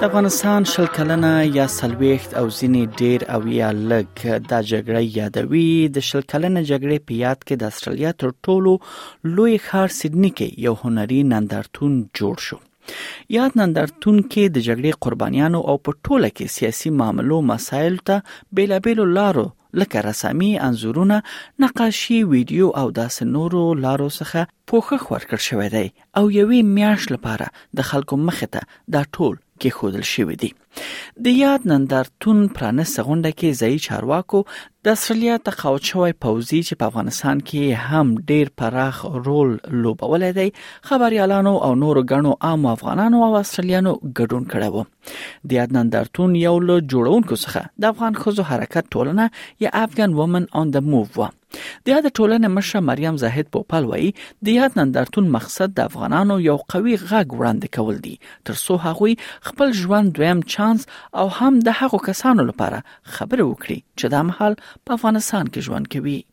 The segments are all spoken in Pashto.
د افغانستان شل کلنه یا سلويخت او ځینې ډیر او یا لګ د جګړې یادوي د شل کلنه جګړې په یاد کې د استرالیا تر ټولو لوی ښار سیدنی کې یو هنري نندارتون جوړ شو یاد نندارتون کې د جګړې قربانیانو او په ټوله کې سیاسي معاملو مسایل ته بیلابیلو لارو لکه رسامي، انځورونه، نقاشي، ویډیو او داسې نورو لارو څخه پوښښ ورکړ شوی دی او یوې میاش لپاره د خلکو مخې ته دا ټول کې خودل شوی دی. د یاد نندارتون پرانست غونډه کې ځایي چارواکو د استرالیا تقاعد شوی پوځي چې په افغانستان کې هم ډیر پراخ رول لوبولی دی خبريالانو او نورو غنو عام افغانانو او استرالیانو ګډون کړی د عدنان درتون یو له جوړونکو څخه د افغان خزو حرکت ټولنه یا افغان وومن آن د موو و د یاد ټولنې مشره مریم زاهد پوپل وایي د یاد نندارتون مقصد د افغانانو یو قوي غږ وړاندې کول دي ترڅو هغوی خپل ژوند دویم چانس او هم د هغو کسانو لپاره خبرې وکړي چې دا مهال په افغانستان کې ژوند کوي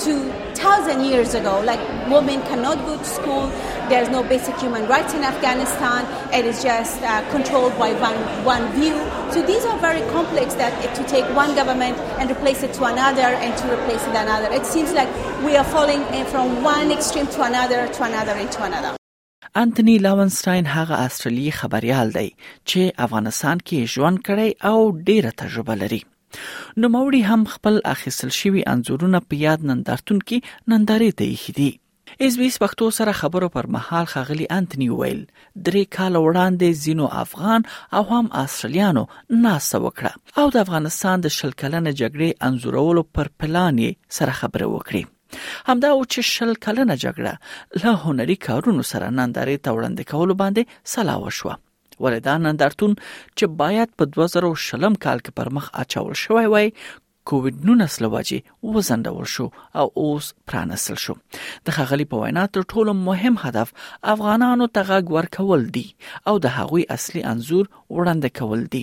to thousand years ago. Like women cannot go to school. There's no basic human rights in Afghanistan. It is just uh, controlled by one one view. So these are very complex. That to take one government and replace it to another and to replace it another. It seems like we are falling uh, from one extreme to another, to another, and to another. انتوني لاونسټاین هغه استرالیي خبریال دی چې افغانستان کې ژوند کړی او ډیره تجربه لري نو موري هم خپل اخیستل شوی انزورونه په یاد نندارتون کې نندارې ته یې دي اس بیس پښتو سره خبرو پر مهال خغلی انتوني ویل درې کال وړاندې زینو افغان او هم استرالیانو ناس وکړه او د افغانستان د شل کلنې جګړې انزورولو پر پلان سره خبرې وکړي همدا و چې شل کلنه جګړه له هنري کارونو سره نندارې ته وړاندې کولو باندې سلا وشوه ولې دا نندارتون چې باید په 2020 کال کې پر مخ اچول شوی وای کووډ 19 لوجه وزندول شو او اوس پرانسل شو د خغلی په وینا تر ټولو مهم هدف افغانانو ته غږ ورکول دي او د هغوی اصلي انزور وړاندې کول دي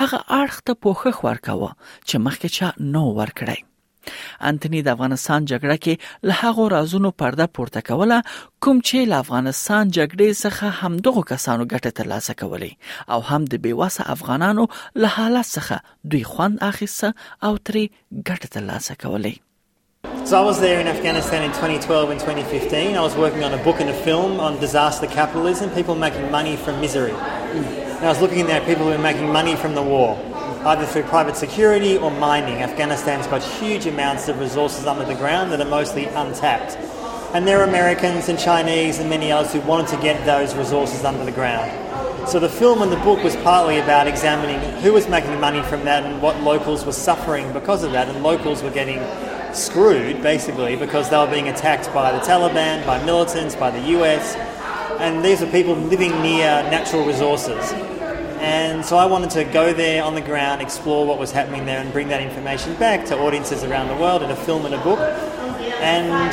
هغه اړخ ته پوښښ ورکاوه چې مخکې چا نو ورکړی انتنی د افغانستان جګړه کې له هغو رازونو پرده پورته کوله کوم چې له افغانستان جګړې څخه هم دغو کسانو ګټه ترلاسه کولې او هم د بیوسه افغانانو له حالت څخه دوی خوند اخیسته او ترې ګټه ترلاسه کولې So I was there in Afghanistan in 2012 and 2015. I was working on a book and a film on disaster capitalism, people making money from misery. And I was looking in there at people who were making money from the war. either through private security or mining. Afghanistan's got huge amounts of resources under the ground that are mostly untapped. And there are Americans and Chinese and many others who wanted to get those resources under the ground. So the film and the book was partly about examining who was making money from that and what locals were suffering because of that. And locals were getting screwed, basically, because they were being attacked by the Taliban, by militants, by the US. And these were people living near natural resources. And so I wanted to go there on the ground, explore what was happening there, and bring that information back to audiences around the world in a film and a book. And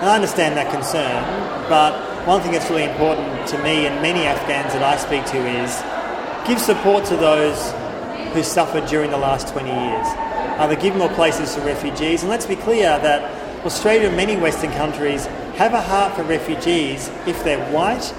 And I understand that concern, but one thing that's really important to me and many Afghans that I speak to is give support to those who suffered during the last 20 years. Either give more places for refugees, and let's be clear that Australia and many Western countries have a heart for refugees if they're white